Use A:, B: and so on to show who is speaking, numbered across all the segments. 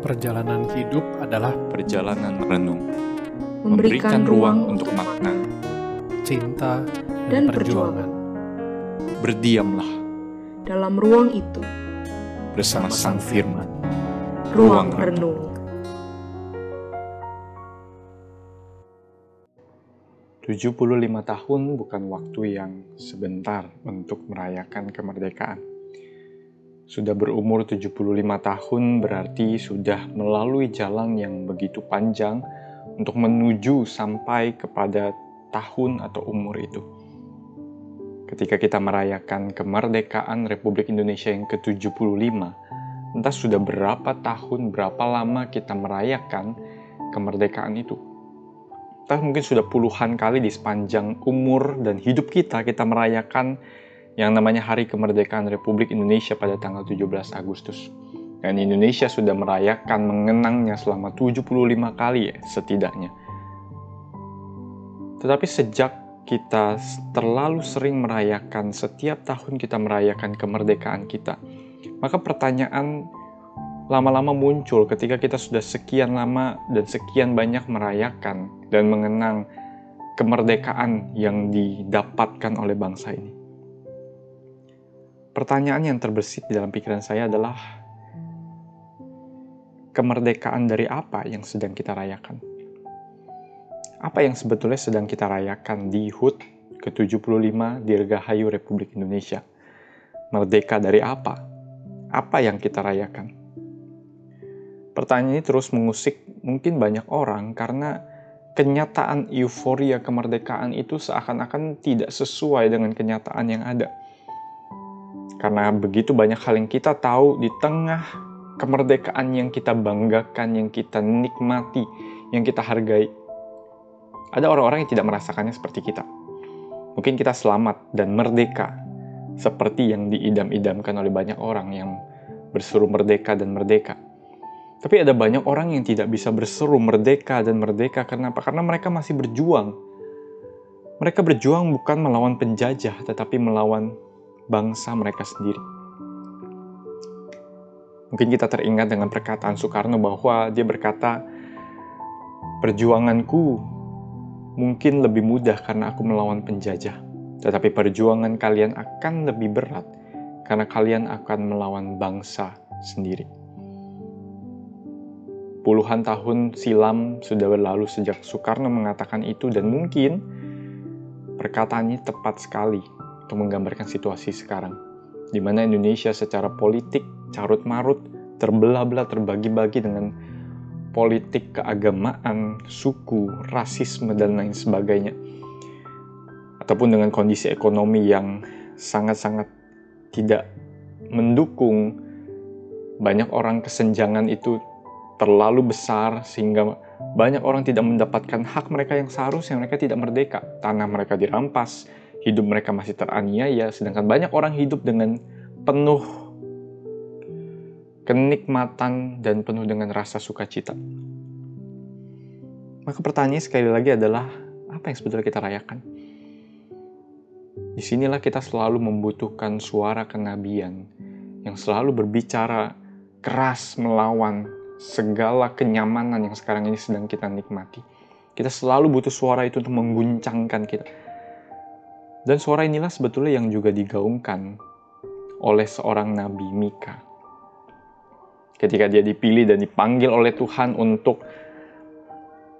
A: Perjalanan hidup adalah
B: perjalanan renung,
C: memberikan ruang untuk
B: makna.
A: cinta
C: Dan
A: dan, perjuangan.
B: Berdiamlah
C: dalam ruang itu,
B: bersama Sang Firman.
C: ruang
B: Ruang
C: renung.
B: Tujuh puluh lima tahun bukan waktu yang sebentar untuk merayakan kemerdekaan. Sudah berumur 75 tahun berarti sudah melalui jalan yang begitu panjang untuk menuju sampai kepada tahun atau umur itu. Ketika kita merayakan kemerdekaan Republik Indonesia yang ke-75, entah sudah berapa tahun, berapa lama kita merayakan kemerdekaan itu. Entah mungkin sudah puluhan kali di sepanjang umur dan hidup kita, kita merayakan yang namanya Hari Kemerdekaan Republik Indonesia pada tanggal 17 Agustus. Dan Indonesia sudah merayakan mengenangnya selama 75 kali ya, setidaknya. Tetapi sejak kita terlalu sering merayakan, setiap tahun kita merayakan kemerdekaan kita, maka pertanyaan lama-lama muncul ketika kita sudah sekian lama dan sekian banyak merayakan dan mengenang kemerdekaan yang didapatkan oleh bangsa ini. Pertanyaan yang terbesit di dalam pikiran saya adalah kemerdekaan dari apa yang sedang kita rayakan? Apa yang sebetulnya sedang kita rayakan di HUT ke-75 Dirgahayu Republik Indonesia? Merdeka dari apa? Apa yang kita rayakan? Pertanyaan ini terus mengusik mungkin banyak orang karena kenyataan euforia kemerdekaan itu seakan-akan tidak sesuai dengan kenyataan yang ada. Karena begitu banyak hal yang kita tahu di tengah kemerdekaan yang kita banggakan, yang kita nikmati, yang kita hargai. Ada orang-orang yang tidak merasakannya seperti kita. Mungkin kita selamat dan merdeka, seperti yang diidam-idamkan oleh banyak orang yang berseru merdeka dan merdeka. Tapi ada banyak orang yang tidak bisa berseru merdeka dan merdeka. Kenapa? Karena mereka masih berjuang. Mereka berjuang bukan melawan penjajah, tetapi melawan bangsa mereka sendiri. Mungkin kita teringat dengan perkataan Soekarno bahwa dia berkata, "Perjuanganku mungkin lebih mudah karena aku melawan penjajah, tetapi perjuangan kalian akan lebih berat karena kalian akan melawan bangsa sendiri." Puluhan tahun silam sudah berlalu sejak Soekarno mengatakan itu dan mungkin perkataannya tepat sekali untuk menggambarkan situasi sekarang, di mana Indonesia secara politik carut marut, terbelah-belah, terbagi-bagi dengan politik keagamaan, suku, rasisme, dan lain sebagainya. Ataupun dengan kondisi ekonomi yang sangat-sangat tidak mendukung banyak orang kesenjangan itu terlalu besar sehingga banyak orang tidak mendapatkan hak mereka yang seharusnya mereka tidak merdeka. Tanah mereka dirampas, hidup mereka masih teraniaya, sedangkan banyak orang hidup dengan penuh kenikmatan dan penuh dengan rasa sukacita. Maka pertanyaan sekali lagi adalah, apa yang sebetulnya kita rayakan? Di sinilah kita selalu membutuhkan suara kenabian yang selalu berbicara keras melawan segala kenyamanan yang sekarang ini sedang kita nikmati. Kita selalu butuh suara itu untuk mengguncangkan kita. Dan suara inilah sebetulnya yang juga digaungkan oleh seorang Nabi Mika. Ketika dia dipilih dan dipanggil oleh Tuhan untuk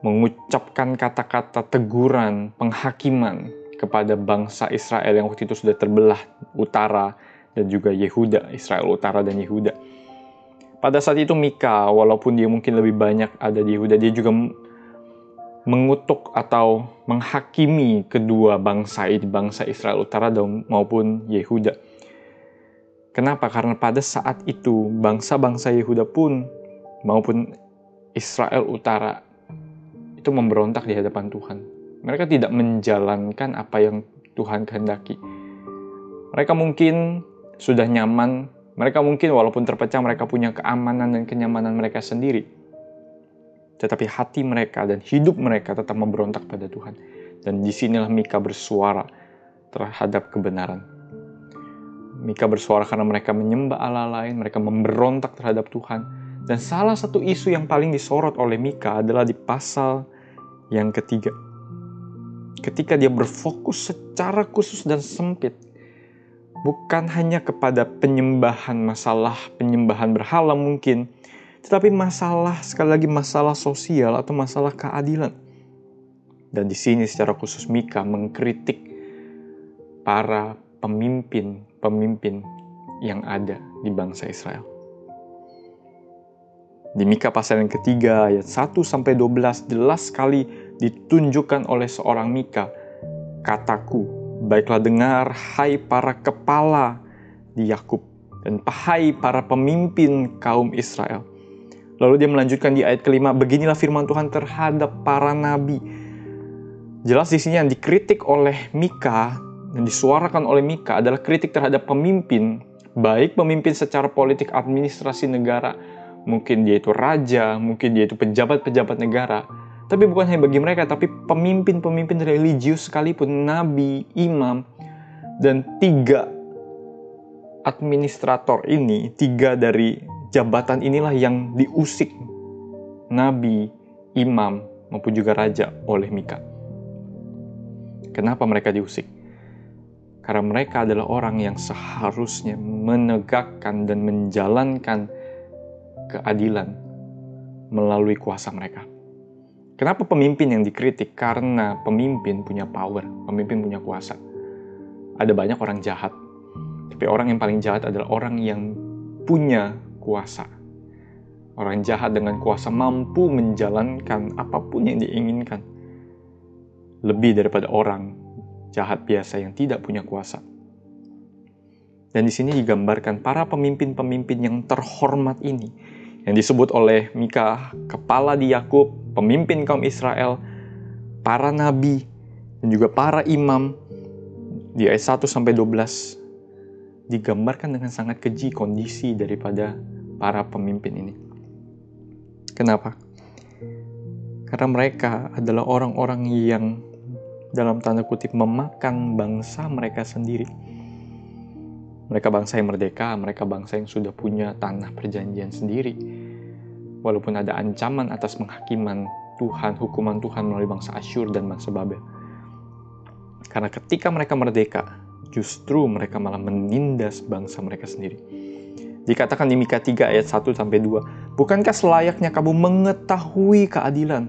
B: mengucapkan kata-kata teguran, penghakiman kepada bangsa Israel yang waktu itu sudah terbelah utara dan juga Yehuda, Israel utara dan Yehuda. Pada saat itu Mika, walaupun dia mungkin lebih banyak ada di Yehuda, dia juga mengutuk atau menghakimi kedua bangsa ini, bangsa Israel Utara dan maupun Yehuda. Kenapa? Karena pada saat itu bangsa-bangsa Yehuda pun maupun Israel Utara itu memberontak di hadapan Tuhan. Mereka tidak menjalankan apa yang Tuhan kehendaki. Mereka mungkin sudah nyaman, mereka mungkin walaupun terpecah mereka punya keamanan dan kenyamanan mereka sendiri tetapi hati mereka dan hidup mereka tetap memberontak pada Tuhan. Dan di sinilah Mika bersuara terhadap kebenaran. Mika bersuara karena mereka menyembah Allah lain, mereka memberontak terhadap Tuhan, Dan salah satu isu yang paling disorot oleh Mika adalah di pasal yang ketiga. Ketika dia berfokus secara khusus dan sempit, bukan hanya kepada penyembahan masalah penyembahan berhala mungkin, tetapi masalah sekali lagi masalah sosial atau masalah keadilan. Dan di sini secara khusus Mika mengkritik para pemimpin-pemimpin yang ada di bangsa Israel. Di Mika pasal yang ketiga ayat 1 sampai 12 jelas sekali ditunjukkan oleh seorang Mika kataku baiklah dengar hai para kepala di Yakub dan hai para pemimpin kaum Israel. Lalu dia melanjutkan di ayat kelima, beginilah firman Tuhan terhadap para nabi. Jelas di sini yang dikritik oleh Mika dan disuarakan oleh Mika adalah kritik terhadap pemimpin, baik pemimpin secara politik administrasi negara Mungkin dia itu raja, mungkin dia itu pejabat-pejabat negara. Tapi bukan hanya bagi mereka, tapi pemimpin-pemimpin religius sekalipun, nabi, imam, dan tiga administrator ini, tiga dari jabatan inilah yang diusik nabi, imam, maupun juga raja oleh Mika. Kenapa mereka diusik? Karena mereka adalah orang yang seharusnya menegakkan dan menjalankan keadilan melalui kuasa mereka. Kenapa pemimpin yang dikritik? Karena pemimpin punya power, pemimpin punya kuasa. Ada banyak orang jahat, tapi orang yang paling jahat adalah orang yang punya kuasa. Orang jahat dengan kuasa mampu menjalankan apa pun yang diinginkan. Lebih daripada orang jahat biasa yang tidak punya kuasa. Dan di sini digambarkan para pemimpin-pemimpin yang terhormat ini yang disebut oleh Mika, kepala di Yakub, pemimpin kaum Israel, para nabi, dan juga para imam di ayat 1 sampai 12 digambarkan dengan sangat keji kondisi daripada para pemimpin ini. Kenapa? Karena mereka adalah orang-orang yang dalam tanda kutip memakan bangsa mereka sendiri. Mereka bangsa yang merdeka, mereka bangsa yang sudah punya tanah perjanjian sendiri. Walaupun ada ancaman atas penghakiman Tuhan, hukuman Tuhan melalui bangsa Asyur dan bangsa Babel. Karena ketika mereka merdeka, justru mereka malah menindas bangsa mereka sendiri. Dikatakan di Mika 3 ayat 1 sampai 2, "Bukankah selayaknya kamu mengetahui keadilan?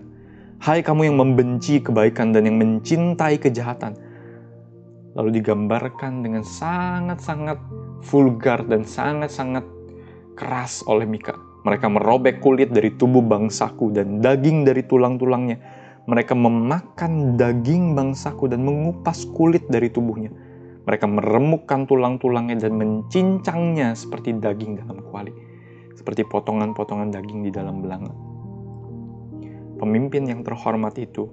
B: Hai kamu yang membenci kebaikan dan yang mencintai kejahatan." lalu digambarkan dengan sangat-sangat vulgar dan sangat-sangat keras oleh Mika. Mereka merobek kulit dari tubuh bangsaku dan daging dari tulang-tulangnya. Mereka memakan daging bangsaku dan mengupas kulit dari tubuhnya. Mereka meremukkan tulang-tulangnya dan mencincangnya seperti daging dalam kuali. Seperti potongan-potongan daging di dalam belanga. Pemimpin yang terhormat itu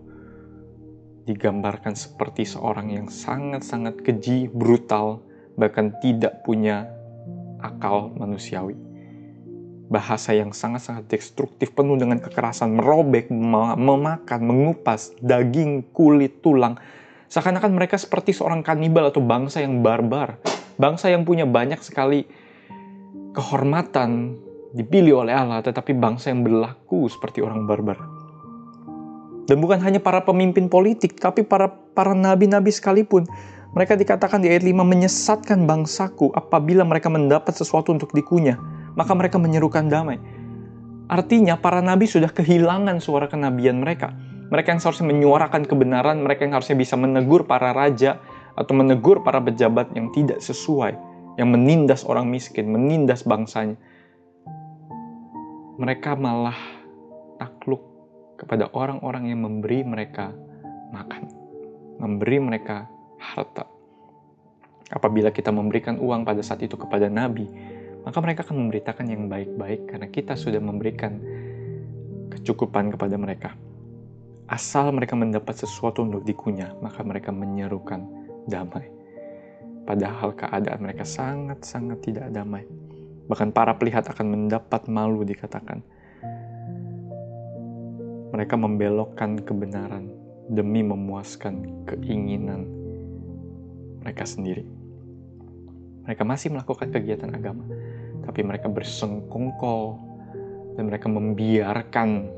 B: digambarkan seperti seorang yang sangat-sangat keji, brutal, bahkan tidak punya akal manusiawi. Bahasa yang sangat-sangat destruktif, penuh dengan kekerasan, merobek, memakan, mengupas daging, kulit, tulang. Seakan-akan mereka seperti seorang kanibal atau bangsa yang barbar. Bangsa yang punya banyak sekali kehormatan dipilih oleh Allah, tetapi bangsa yang berlaku seperti orang barbar. Dan bukan hanya para pemimpin politik, tapi para para nabi-nabi sekalipun. Mereka dikatakan di ayat 5 menyesatkan bangsaku apabila mereka mendapat sesuatu untuk dikunyah, maka mereka menyerukan damai. Artinya para nabi sudah kehilangan suara kenabian mereka. Mereka yang seharusnya menyuarakan kebenaran, mereka yang harusnya bisa menegur para raja atau menegur para pejabat yang tidak sesuai, yang menindas orang miskin, menindas bangsanya. Mereka malah takluk kepada orang-orang yang memberi mereka makan, memberi mereka harta. Apabila kita memberikan uang pada saat itu kepada nabi, maka mereka akan memberitakan yang baik-baik karena kita sudah memberikan kecukupan kepada mereka. Asal mereka mendapat sesuatu untuk dikunyah, maka mereka menyerukan damai. Padahal keadaan mereka sangat-sangat tidak damai. Bahkan para pelihat akan mendapat malu dikatakan mereka membelokkan kebenaran demi memuaskan keinginan mereka sendiri. Mereka masih melakukan kegiatan agama, tapi mereka bersengkongkol dan mereka membiarkan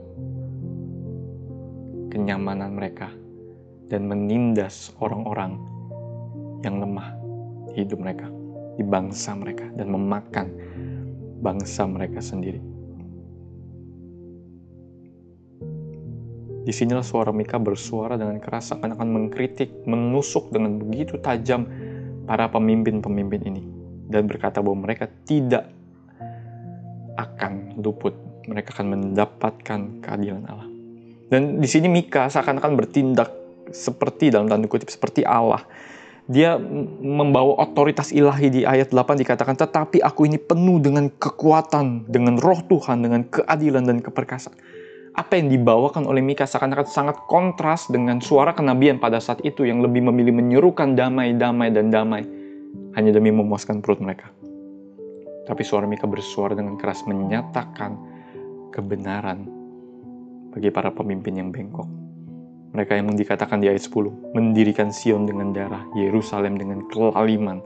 B: kenyamanan mereka dan menindas orang-orang yang lemah di hidup mereka, di bangsa mereka, dan memakan bangsa mereka sendiri. Di sinilah suara Mika bersuara dengan keras seakan-akan mengkritik, menusuk dengan begitu tajam para pemimpin-pemimpin ini. Dan berkata bahwa mereka tidak akan luput. Mereka akan mendapatkan keadilan Allah. Dan di sini Mika seakan-akan bertindak seperti dalam tanda kutip seperti Allah. Dia membawa otoritas ilahi di ayat 8 dikatakan, tetapi aku ini penuh dengan kekuatan, dengan roh Tuhan, dengan keadilan dan keperkasaan apa yang dibawakan oleh Mika seakan-akan sangat kontras dengan suara kenabian pada saat itu yang lebih memilih menyerukan damai, damai, dan damai hanya demi memuaskan perut mereka. Tapi suara Mika bersuara dengan keras menyatakan kebenaran bagi para pemimpin yang bengkok. Mereka yang dikatakan di ayat 10, mendirikan Sion dengan darah, Yerusalem dengan kelaliman.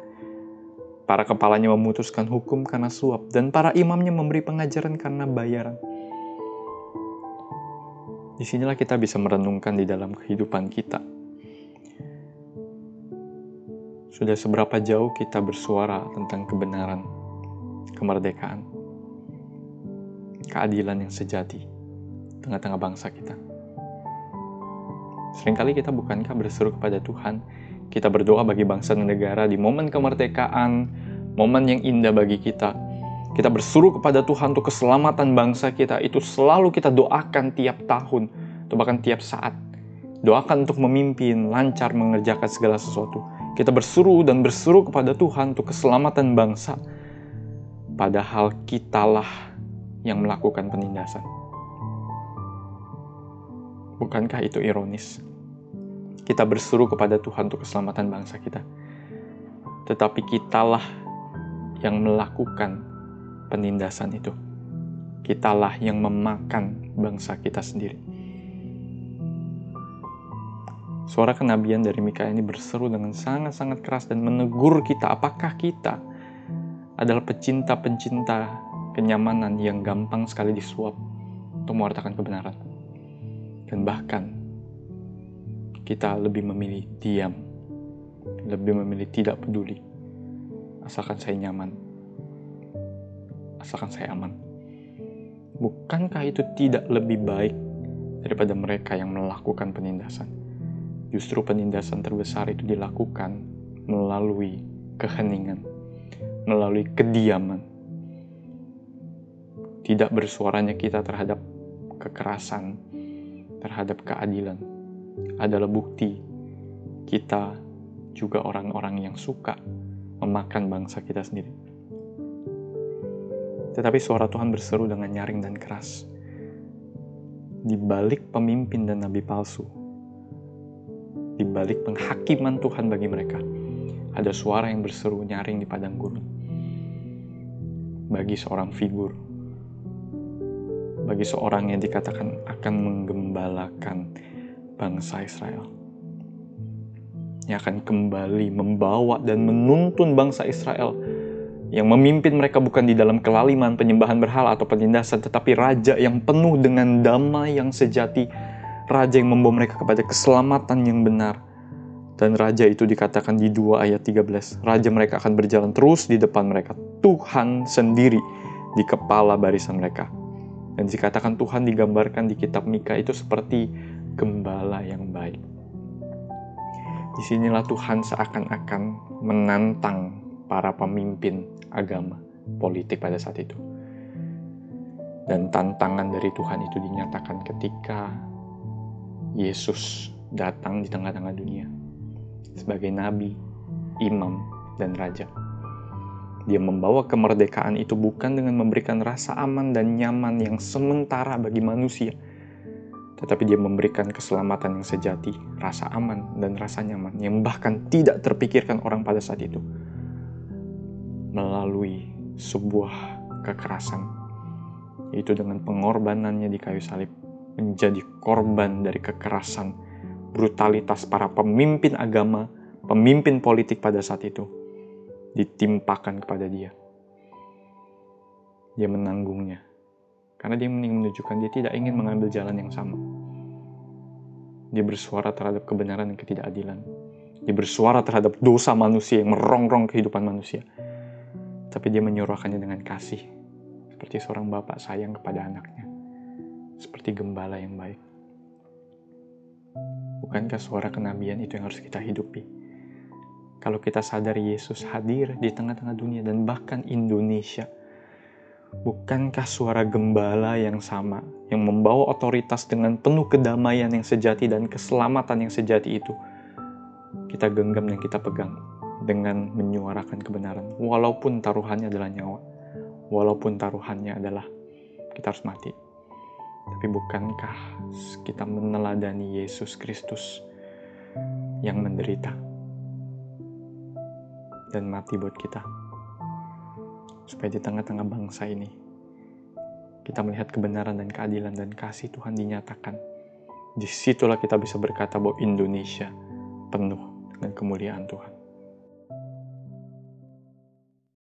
B: Para kepalanya memutuskan hukum karena suap, dan para imamnya memberi pengajaran karena bayaran Di sinilah kita bisa merenungkan di dalam kehidupan kita. Sudah seberapa jauh kita bersuara tentang kebenaran, kemerdekaan, keadilan yang sejati tengah-tengah bangsa kita. Seringkali kita bukankah berseru kepada Tuhan, kita berdoa bagi bangsa dan negara di momen kemerdekaan, momen yang indah bagi kita, kita bersuruh kepada Tuhan untuk keselamatan bangsa kita, itu selalu kita doakan tiap tahun, atau bahkan tiap saat. Doakan untuk memimpin, lancar mengerjakan segala sesuatu. Kita bersuruh dan bersuruh kepada Tuhan untuk keselamatan bangsa. Padahal kitalah yang melakukan penindasan. Bukankah itu ironis? Kita bersuruh kepada Tuhan untuk keselamatan bangsa kita. Tetapi kitalah yang melakukan penindasan itu. Kitalah yang memakan bangsa kita sendiri. Suara kenabian dari Mika ini berseru dengan sangat-sangat keras dan menegur kita apakah kita adalah pecinta-pencinta kenyamanan yang gampang sekali disuap untuk mewartakan kebenaran. Dan bahkan kita lebih memilih diam, lebih memilih tidak peduli, asalkan saya nyaman asalkan saya aman. Bukankah itu tidak lebih baik daripada mereka yang melakukan penindasan? Justru penindasan terbesar itu dilakukan melalui keheningan, melalui kediaman. Tidak bersuaranya kita terhadap kekerasan, terhadap keadilan adalah bukti kita juga orang-orang yang suka memakan bangsa kita sendiri. Tetapi suara Tuhan berseru dengan nyaring dan keras. Di balik pemimpin dan nabi palsu, di balik penghakiman Tuhan bagi mereka, ada suara yang berseru nyaring di padang gurun. Bagi seorang figur, bagi seorang yang dikatakan akan menggembalakan bangsa Israel. Yang akan kembali membawa dan menuntun bangsa Israel yang memimpin mereka bukan di dalam kelaliman, penyembahan berhala atau penindasan, tetapi raja yang penuh dengan damai yang sejati, raja yang membawa mereka kepada keselamatan yang benar. Dan raja itu dikatakan di 2 ayat 13, raja mereka akan berjalan terus di depan mereka, Tuhan sendiri di kepala barisan mereka. Dan dikatakan Tuhan digambarkan di kitab Mika itu seperti gembala yang baik. Di sinilah Tuhan seakan-akan menantang para pemimpin agama politik pada saat itu. Dan tantangan dari Tuhan itu dinyatakan ketika Yesus datang di tengah-tengah dunia sebagai nabi, imam, dan raja. Dia membawa kemerdekaan itu bukan dengan memberikan rasa aman dan nyaman yang sementara bagi manusia, tetapi dia memberikan keselamatan yang sejati, rasa aman dan rasa nyaman yang bahkan tidak terpikirkan orang pada saat itu. Melalui sebuah kekerasan, yaitu dengan pengorbanannya di kayu salib, menjadi korban dari kekerasan, brutalitas para pemimpin agama, pemimpin politik pada saat itu, ditimpakan kepada dia. Dia menanggungnya Karena dia menunjukkan dia tidak ingin mengambil jalan yang sama. Dia bersuara terhadap kebenaran dan ketidakadilan. Dia bersuara terhadap dosa manusia yang merongrong kehidupan manusia. Tapi dia menyuarakannya dengan kasih. Seperti seorang bapak sayang kepada anaknya. Seperti gembala yang baik. Bukankah suara kenabian itu yang harus kita hidupi? Kalau kita sadar Yesus hadir di tengah-tengah dunia dan bahkan Indonesia, bukankah suara gembala yang sama yang membawa otoritas dengan penuh kedamaian yang sejati dan keselamatan yang sejati itu kita genggam dan kita pegang dengan menyuarakan kebenaran. Walaupun taruhannya adalah nyawa walaupun taruhannya adalah kita harus mati. Tapi bukankah kita meneladani Yesus Kristus yang menderita dan mati buat kita supaya di tengah-tengah bangsa ini kita melihat kebenaran dan keadilan dan kasih Tuhan dinyatakan. Di situlah kita bisa berkata bahwa Indonesia penuh dengan kemuliaan Tuhan.